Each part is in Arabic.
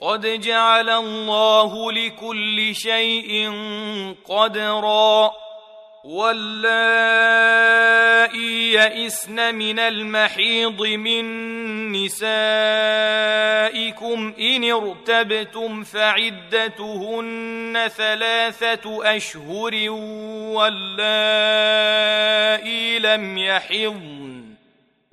قد جعل الله لكل شيء قدرا. واللائي يئسن من المحيض من نسائكم ان ارتبتم فعدتهن ثلاثة اشهر واللائي لم يحضن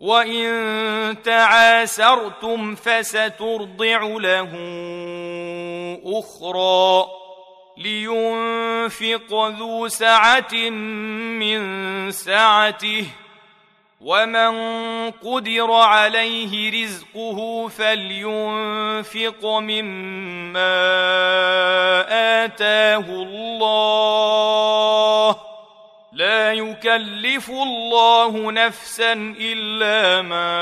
وان تعاسرتم فسترضع له أخرى لينفق ذو سعه من سعته ومن قدر عليه رزقه فلينفق مما اتاه الله يكلف الله نفسا إلا ما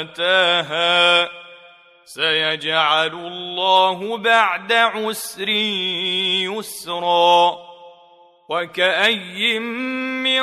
آتاها. سيجعل الله بعد عسر يسرا. وكأي من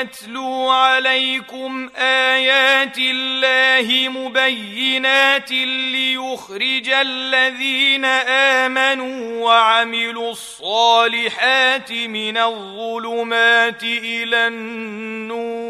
يتلو عليكم آيات الله مبينات ليخرج الذين آمنوا وعملوا الصالحات من الظلمات إلى النور.